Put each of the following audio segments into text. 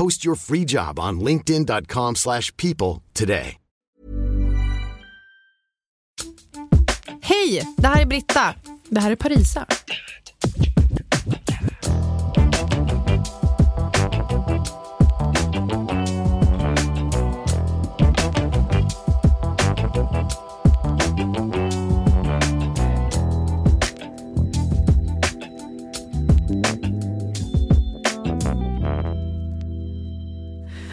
Post your free job on linkedin.com slash people today. Hej, det här är Britta. Det här är Parisa.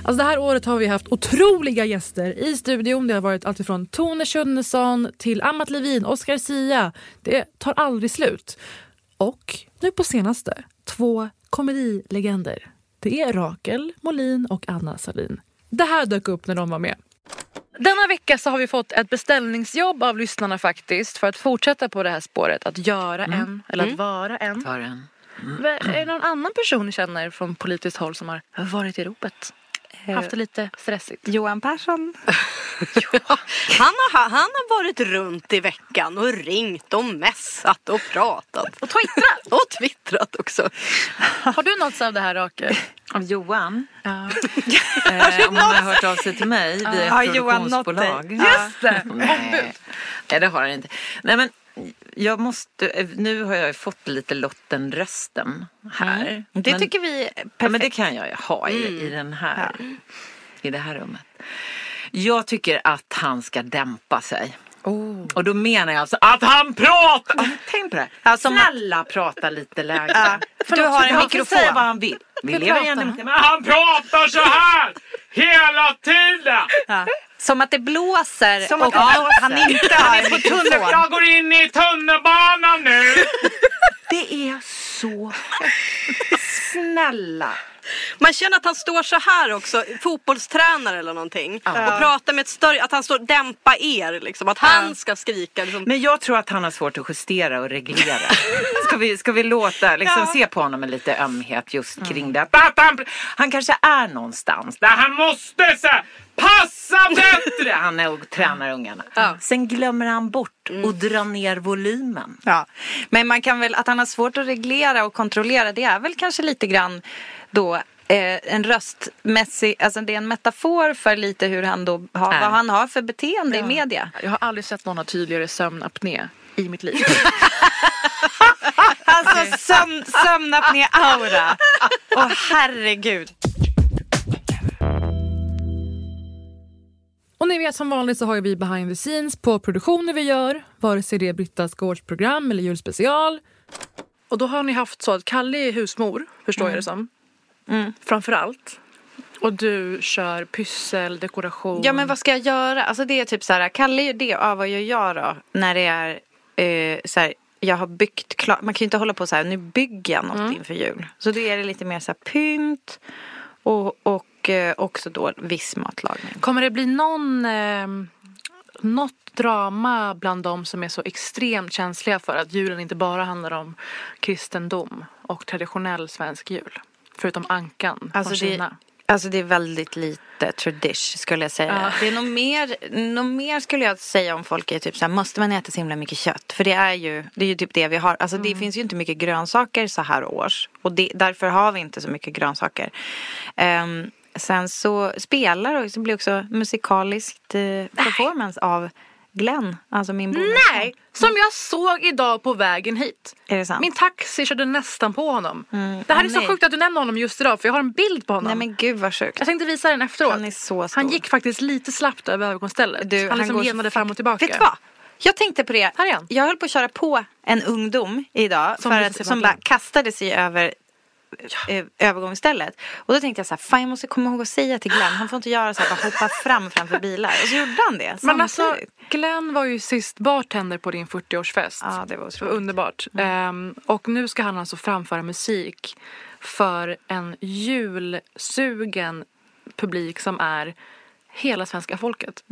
Alltså det här året har vi haft otroliga gäster i studion. Det har varit alltifrån Tone Schunnesson till Amat Levin, Oscar Sia. Det tar aldrig slut. Och nu på senaste, två komedilegender. Det är Rakel Molin och Anna Salin. Det här dök upp när de var med. Denna vecka så har vi fått ett beställningsjobb av lyssnarna faktiskt för att fortsätta på det här spåret att göra en eller att vara en. För en. Är det någon annan person ni känner från politiskt håll som har varit i ropet? Haft det lite stressigt? Johan Persson. han, har, han har varit runt i veckan och ringt och messat och pratat. Och twittrat! och twittrat också. Har du nåtts av det här Rakel? Av Johan? Ja. Eh, om hon har hört av sig till mig via ett Har Johan nått produktionsbolag. dig? Just det! Nej. Nej, det har han inte. Nej, men jag måste, nu har jag ju fått lite Lotten-rösten här. Det men, tycker vi är perfekt. ja, men det kan jag ju ha i, i, den här, i det här rummet. Jag tycker att han ska dämpa sig. Och då menar jag alltså att han pratar! Ja, tänk på det. Ja, som att- Snälla prata lite lägre. Ja, du har en han mikrofon. säga vad han vill. Vi Hur lever i en han? han pratar så här hela tiden! Ja. Som att det blåser Som och att det blåser. han inte har en mikrofon. Jag går in i tunnelbanan nu! Det är så Snälla. Man känner att han står så här också, fotbollstränare eller någonting. Och pratar med ett större, att han står dämpa er liksom. Att han ska skrika. Liksom. Men jag tror att han har svårt att justera och reglera. Ska vi, ska vi låta, liksom Ja. se på honom med lite ömhet just kring det. Att han, han kanske är någonstans där han måste så här, passa bättre. Han är och tränar ungarna. Sen glömmer han bort och drar ner volymen. Ja. Men man kan väl, att han har svårt att reglera och kontrollera det är väl kanske lite grann då eh, en röstmässig, alltså det är en metafor för lite hur han då har, vad han har för beteende i media. Jag har aldrig sett någon ha tydligare sömnapné i mitt liv. Alltså sömn, sömnapné-aura. Åh herregud. Och ni vet som vanligt så har ju vi behind the scenes på produktioner vi gör. Vare sig det är Brittas gårdsprogram eller julspecial. Och då har ni haft så att Kalle är husmor, förstår jag det som. Framför allt. Och du kör pyssel, dekoration. Ja men vad ska jag göra? Alltså det är typ så här, Kalle gör det, ja vad gör jag då? När det är eh, så här, jag har byggt klart, man kan ju inte hålla på så här, nu bygger jag något inför jul. Så då är det lite mer så här pynt och, och eh, också då viss matlagning. Kommer det bli någon, eh, något drama bland de som är så extremt känsliga för att julen inte bara handlar om kristendom och traditionell svensk jul? Förutom ankan Alltså från det, Kina. alltså det är väldigt lite tradish skulle jag säga. Ja. Det är nog mer, nog mer skulle jag säga om folk är typ så här, måste man äta så himla mycket kött? För det är ju, det är ju typ det vi har. Alltså det finns ju inte mycket grönsaker så här års. Och det, därför har vi inte så mycket grönsaker. Ehm, sen så spelar och så blir också musikaliskt eh, performance av Glenn, alltså min bonusson. Nej! Som jag såg idag på vägen hit. Är det sant? Min taxi körde nästan på honom. Det här är så nej. sjukt att du nämner honom just idag för jag har en bild på honom. Nej men gud vad sjukt. Jag tänkte visa den efteråt. Han är så stor. Han gick faktiskt lite slappt över övergångsstället. Du, han liksom går så genade fram och tillbaka. Vet du vad? Jag tänkte på det. Här är han. Jag höll på att köra på en ungdom idag Som för att, som bara kastade sig över eh, övergångsstället. Och då tänkte jag så här, fan jag måste komma ihåg att säga till Glenn, han får inte göra så här, bara hoppa fram framför bilar. Och så gjorde han det Men alltså. Glenn var ju sist bartender på din 40-årsfest. Ja, det var Det var otroligt. underbart. Ehm, och nu ska han alltså framföra musik för en julsugen publik som är hela svenska folket.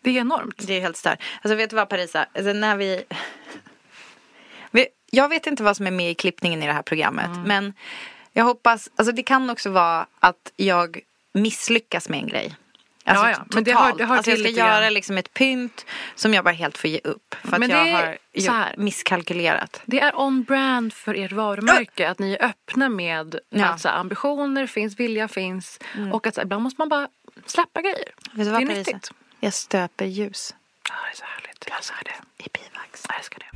Det är enormt. Det är helt stört. Alltså vet du vad Parisa, alltså, när vi... vi... Jag vet inte vad som är med i klippningen i det här programmet. Mm. Men jag hoppas, alltså det kan också vara att jag misslyckas med en grej. Alltså Ja, ja. totalt. Men det hör- det hör alltså jag ska grann. göra liksom ett pynt som jag bara helt får ge upp. För att Men jag det är har så här. misskalkylerat. Det är on brand för ert varumärke. Att ni är öppna med Ja. Mm. att så här, ambitioner finns, vilja finns. Och att så här, ibland måste man bara släppa grejer. Vet du det är Parisa? nyttigt. Jag stöper ljus Ja, det är så härligt. Jag älskar det. i bivax. Jag älskar det.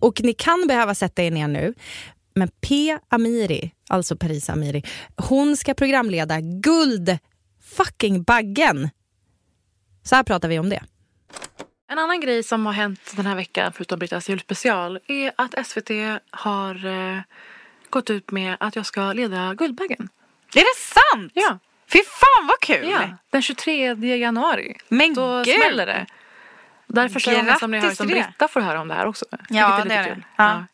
Och ni kan behöva sätta er ner nu. Men P. Amiri, alltså Parisa Amiri, hon ska programleda Guld fucking baggen. Så här pratar vi om det. En annan grej som har hänt den här veckan, förutom Brittas julspecial, är att SVT har eh, gått ut med att jag ska leda Guldbaggen. Är det sant? Ja. Fy fan vad kul! ja. Den 23 januari. Men Då gud! smäller det. Därför så gången som ni hör som det. Britta får höra om det här också. Ja, det är det. kul. Ja.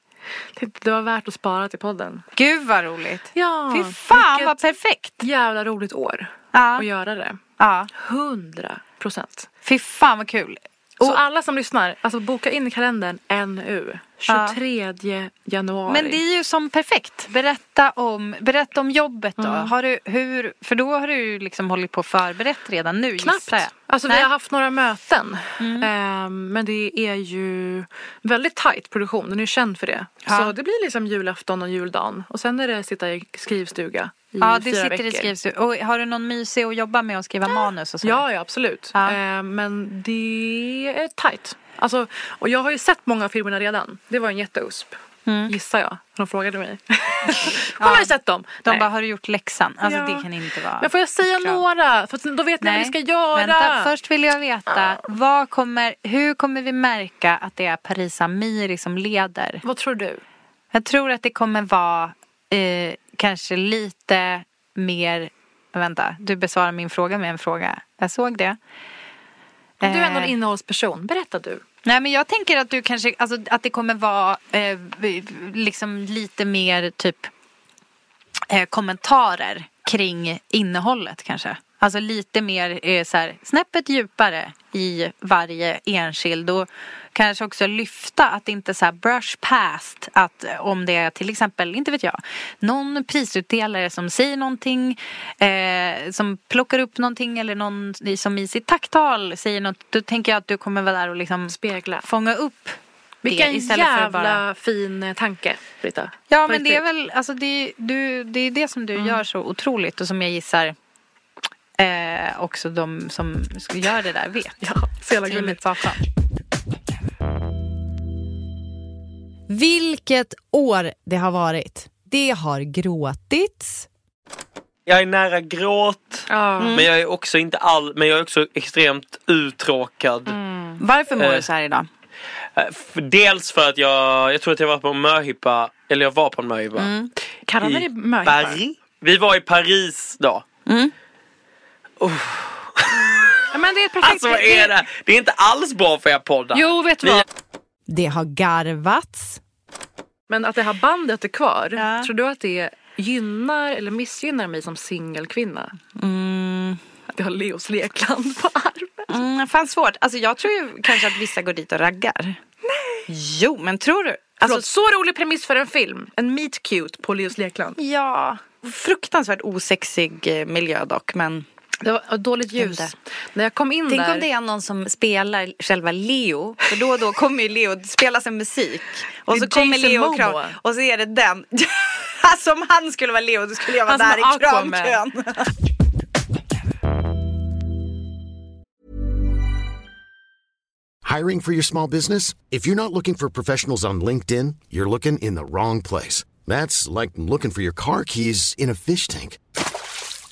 Det var värt att spara till podden. Gud vad roligt. Ja, Fy fan vad perfekt. jävla roligt år Ja. att göra det. Ja. Hundra procent. Fy fan vad kul. Så alla som lyssnar, alltså boka in i kalendern NU. 23 januari. Men det är ju som perfekt. Berätta om, berätta om jobbet då. Mm. Har du, hur, för då har du liksom hållit på och förberett redan nu Knappt. jag. Alltså Nej. Mm. vi har haft några möten. Ehm, men det är ju väldigt tajt produktion. Den är ju känd för det. Ja. Så det blir liksom julafton och juldagen. Och sen är det sitta i skrivstuga Ja, fyra sitter veckor. i skrivstugan. Och har du någon mysig att jobba med och skriva manus och så? Ja, ja absolut. Ja. Ehm, men det är tajt. Alltså, och jag har ju sett många av filmerna redan. Det var en jätteusp. Mm. Gissar jag. De frågade mig. Har man ju sett dem? De Nej. bara, har du gjort läxan? Alltså Ja. det kan inte vara. Men får jag säga klart. några? För då vet ni vad vi ska göra. Vänta, först vill jag veta, vad kommer, hur kommer vi märka att det är Parisa Miri som leder? Vad tror du? Jag tror att det kommer vara eh, kanske lite mer... Vänta, du besvarar min fråga med en fråga. Jag såg det. Du är ändå en Eh, innehållsperson. Berätta du. Nej men jag tänker att du kanske, alltså att det kommer vara eh, liksom lite mer typ eh, kommentarer kring innehållet kanske. Alltså lite mer eh, så här, snäppet djupare i varje enskild och kanske också lyfta att inte så här brush past att eh, om det är till exempel, inte vet jag, någon prisutdelare som säger någonting eh, som plockar upp någonting eller någon som i sitt tacktal säger något, då tänker jag att du kommer vara där och liksom Spegla. fånga upp Vilken jävla bara... fin eh, tanke, Britta. Ja men det är väl, alltså det, du, det är det som du gör så otroligt och som jag gissar eh, också de som göra det där vet. Ja, så jävla gulligt. Vilket år det har varit. Det har gråtits. Jag är nära gråt. Ja. Men jag är också inte all, men jag är också extremt uttråkad. Varför mår Eh. du så här idag? Eh, dels för att jag, jag tror att jag var på en möhippa, eller jag var på en möhippa. Kallar vi I det möhippar? Paris. Vi var i Paris då. Ja, men det är ett perfekt... Alltså vad är det? Det är inte alls bra för er poddar. Jo, vet du vad? Det har garvats. Men att det här bandet är kvar, Ja. tror du att det gynnar eller missgynnar mig som singelkvinna? Att jag har Leos lekland på armen. Mm, fan svårt. Alltså jag tror ju kanske att vissa går dit och raggar. Nej. Jo men tror du? Alltså, Alltså så rolig premiss för en film. En meet cute på Leos lekland. ja. Fruktansvärt osexig eh, miljö dock men Det var dåligt ljus. När jag kom in Tänk där. om det är någon som spelar själva Leo. För då och då kommer ju Leo, det spelas en musik. Och så är kommer Jason Leo och. Och så är det den. alltså om han skulle vara Leo då skulle jag vara Han där i kramkön. Hiring for your small business? If you're not looking for professionals on LinkedIn, you're looking in the wrong place. That's like looking for your car keys in a fish tank.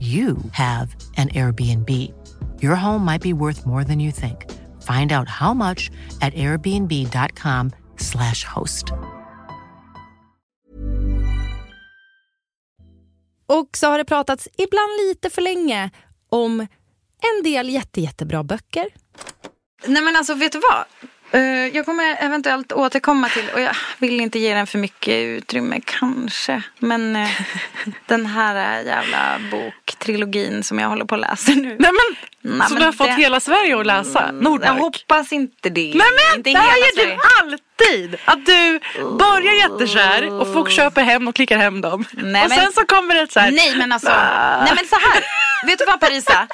you have an Airbnb. Your home might be worth more than you think. Find out how much at airbnb.com/slash host. Och så har det pratats ibland lite för länge om en del jätte, jättebra böcker. Nej men alltså vet du vad? Eh, jag kommer eventuellt återkomma till, och jag vill inte ge den för mycket utrymme kanske. Men eh, den här eh, jävla Trilogin som jag håller på att läsa nu. Nej men, Nej, som men du har fått det- hela Sverige att läsa. Jag Nordmark. hoppas inte det. Men inte det hela gör du alltid! Att du börjar jättekär och folk köper hem och klickar hem dem. Nej, och sen men- så kommer det så här. Nej men alltså, Ah. nej men så här. Vet du vad Parisa?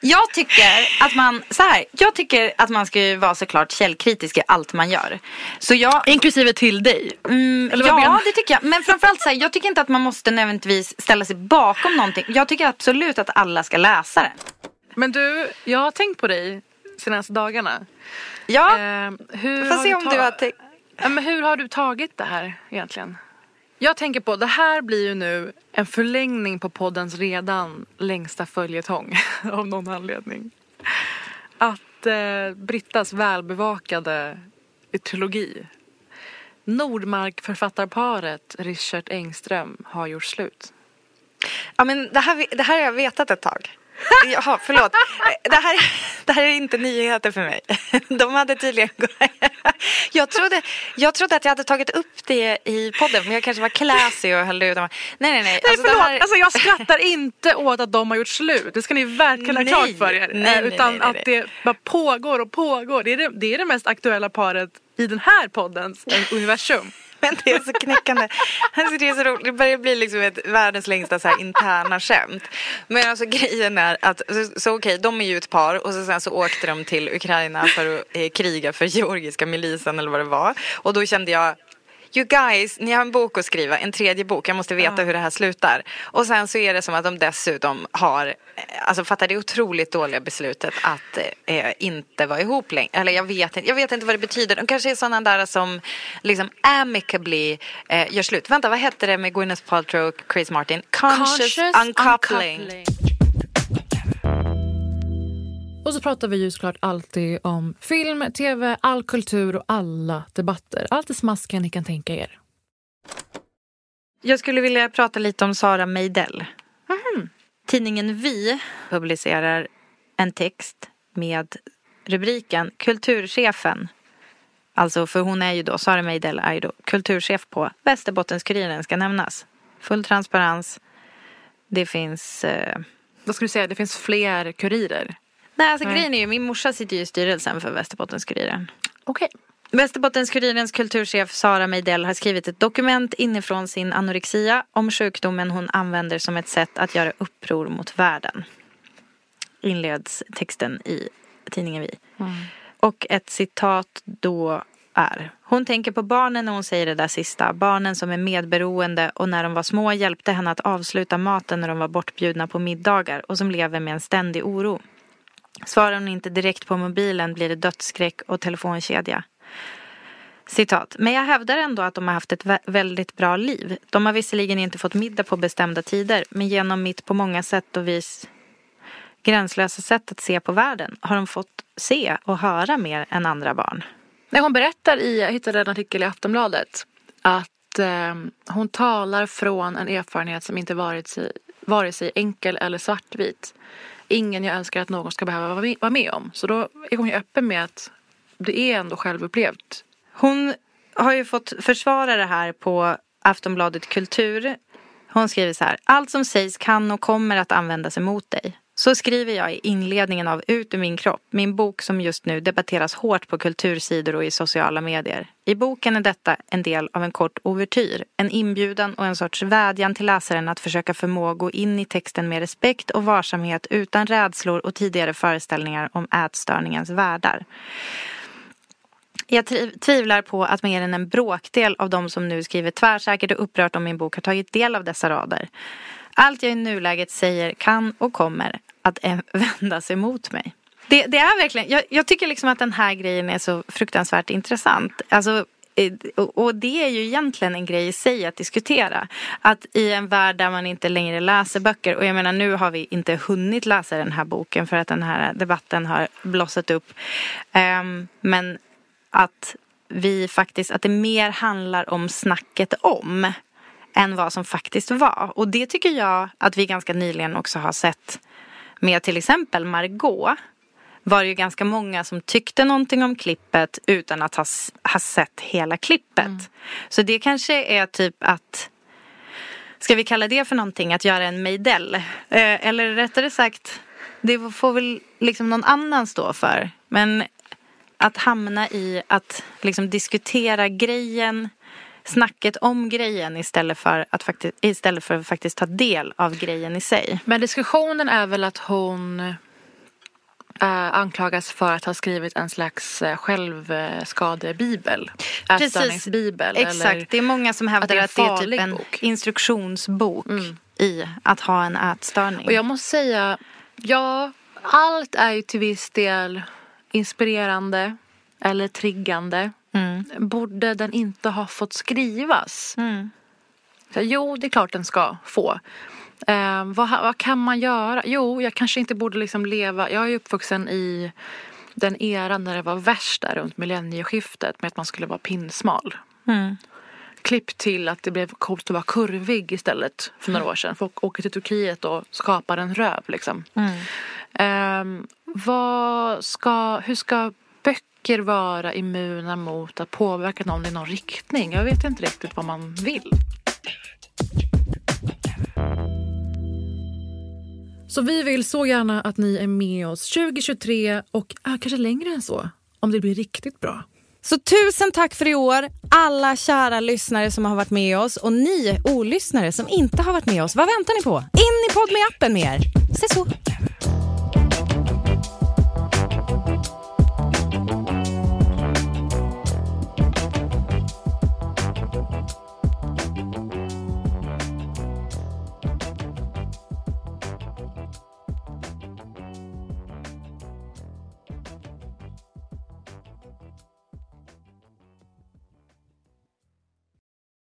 Jag tycker att man, så här. Jag tycker att man ska ju vara såklart källkritisk i allt man gör. Så jag, Inklusive till dig. Mm, Eller vad menar ja, det tycker jag. Men framförallt så här, jag tycker inte att man måste nödvändigtvis ställa sig bakom någonting. Jag tycker absolut att alla ska läsa det. Men du, jag har tänkt på dig senaste dagarna. Ja, Eh, hur får se du om du har tänkt. Ja, men hur har du tagit det här egentligen? Jag tänker på, det här blir ju nu en förlängning på poddens redan längsta följetong av någon anledning. Att eh, Brittas välbevakade trilogi Nordmark-författarparet Richard Engström har gjort slut. Ja, men det, här, det här har jag vetat ett tag. Jaha, förlåt. Det här, det här är inte nyheter för mig. De hade tydligen... Jag trodde, jag trodde att jag hade tagit upp det i podden, men jag kanske var classy och höll utan... Nej, nej, nej. Nej Alltså, förlåt, här- alltså, jag skrattar inte åt att de har gjort slut. Det ska ni verkligen ha klart för er. Nej, nej, Eh, Utan nej, nej, att det bara pågår och pågår. Det är det, det är det mest aktuella paret i den här poddens eh, universum. Men det är så knäckande. Alltså det är så roligt. Det börjar bli liksom ett världens längsta så här interna skämt. Men alltså grejen är att, så, så okej, de är ju ett par och så sen så åkte de till Ukraina för att eh, kriga för georgiska milisen eller vad det var. Och då kände jag You guys, ni har en bok att skriva, en tredje bok, jag måste veta hur det här slutar. Och sen så är det som att de dessutom har, alltså fattar det otroligt dåliga beslutet att eh, inte vara ihop längre. Eller jag vet inte, jag vet inte vad det betyder. De kanske är sådana där som liksom amicably eh, gör slut. Vänta, vad hette det med Gwyneth Paltrow och Chris Martin? Conscious, uncoupling. Och så pratar vi ju såklart alltid om film, tv, all kultur och alla debatter. Allt det smaskiga ni kan tänka er. Jag skulle vilja prata lite om Sara Meidell. Tidningen Vi publicerar en text med rubriken Kulturchefen. Alltså för hon är ju då, Sara Meidell är ju då kulturchef på Västerbottens-Kuriren ska nämnas. Full transparens. Det finns eh, Då ska du säga det finns fler kurirer. Nej, alltså grejen är ju, min morsa sitter ju i styrelsen för Västerbottens-Kuriren. Okej. Västerbottens-Kurirens kulturchef Sara Meidell har skrivit ett dokument inifrån sin anorexia om sjukdomen hon använder som ett sätt att göra uppror mot världen. Inleds texten i tidningen Vi. Och ett citat då är Hon tänker på barnen när hon säger det där sista. Barnen som är medberoende och när de var små hjälpte henne att avsluta maten när de var bortbjudna på middagar och som lever med en ständig oro. Svarar hon inte direkt på mobilen blir det dödsskräck och telefonkedja. Citat. Men jag hävdar ändå att de har haft ett väldigt bra liv. De har visserligen inte fått middag på bestämda tider, men genom mitt på många sätt och vis gränslösa sätt att se på världen har de fått se och höra mer än andra barn. Nej, hon berättar i, jag hittade en artikel i Aftonbladet att eh, hon talar från en erfarenhet som inte varit sig, vare sig enkel eller svartvit. Ingen jag önskar att någon ska behöva vara med, om. Så då är hon ju öppen med att det är ändå självupplevt. Hon har ju fått försvara det här på Aftonbladet Kultur. Hon skriver så här. Allt som sägs kan och kommer att användas emot dig. Så skriver jag i inledningen av Ut ur min kropp, min bok som just nu debatteras hårt på kultursidor och i sociala medier. I boken är detta en del av en kort ouvertyr, en inbjudan och en sorts vädjan till läsaren att försöka förmå gå in i texten med respekt och varsamhet utan rädslor och tidigare föreställningar om ätstörningens världar. Jag tvivlar på att mer än en bråkdel av de som nu skriver tvärsäkert och upprört om min bok har tagit del av dessa rader. Allt jag i nuläget säger kan och kommer att vända sig mot mig. Det, det är verkligen, jag, jag tycker liksom att den här grejen är så fruktansvärt intressant. Alltså, och, det är ju egentligen en grej i sig att diskutera. Att i en värld där man inte längre läser böcker, och jag menar nu har vi inte hunnit läsa den här boken för att den här debatten har blossat upp. Ehm, men att vi faktiskt, att det mer handlar om snacket om än vad som faktiskt var. Och det tycker jag att vi ganska nyligen också har sett med till exempel Margot var det ju ganska många som tyckte någonting om klippet utan att ha, ha sett hela klippet. Så det kanske är typ att Ska vi kalla det för någonting? Att göra en Meidell? Eh, eller rättare sagt, det får väl liksom någon annan stå för. Men att hamna i att liksom diskutera grejen, snacket om grejen istället för att faktiskt, istället för att faktiskt ta del av grejen i sig. Men diskussionen är väl att hon eh, anklagas för att ha skrivit en slags eh, självskadebibel. Ätstörningsbibel. Exakt, Eller det är många som hävdar att att det det är en är, typ en bok. instruktionsbok Mm. i att ha en ätstörning. Och jag måste säga, ja, allt är ju till viss del inspirerande eller triggande. Mm. Borde den inte ha fått skrivas? Mm. Så, jo, det är klart den ska få. Eh, vad, vad kan man göra? Jo, jag kanske inte borde liksom leva... Jag är uppvuxen i den eran när det var värst där runt millennieskiftet med att man skulle vara pinsmal. Mm. Klipp till att det blev coolt att vara kurvig istället för några år sedan. Folk åker till Turkiet och skapar en röv liksom. Mm. Ehm, vad ska, hur ska böcker vara immuna mot att påverka någon i någon riktning? Jag vet inte riktigt vad man vill. Så vi vill så gärna att ni är med oss 2023 och äh, kanske längre än så om det blir riktigt bra. Så tusen tack för i år, alla kära lyssnare som har varit med oss och ni olyssnare som inte har varit med oss. Vad väntar ni på? In i Podme appen med er. Se så!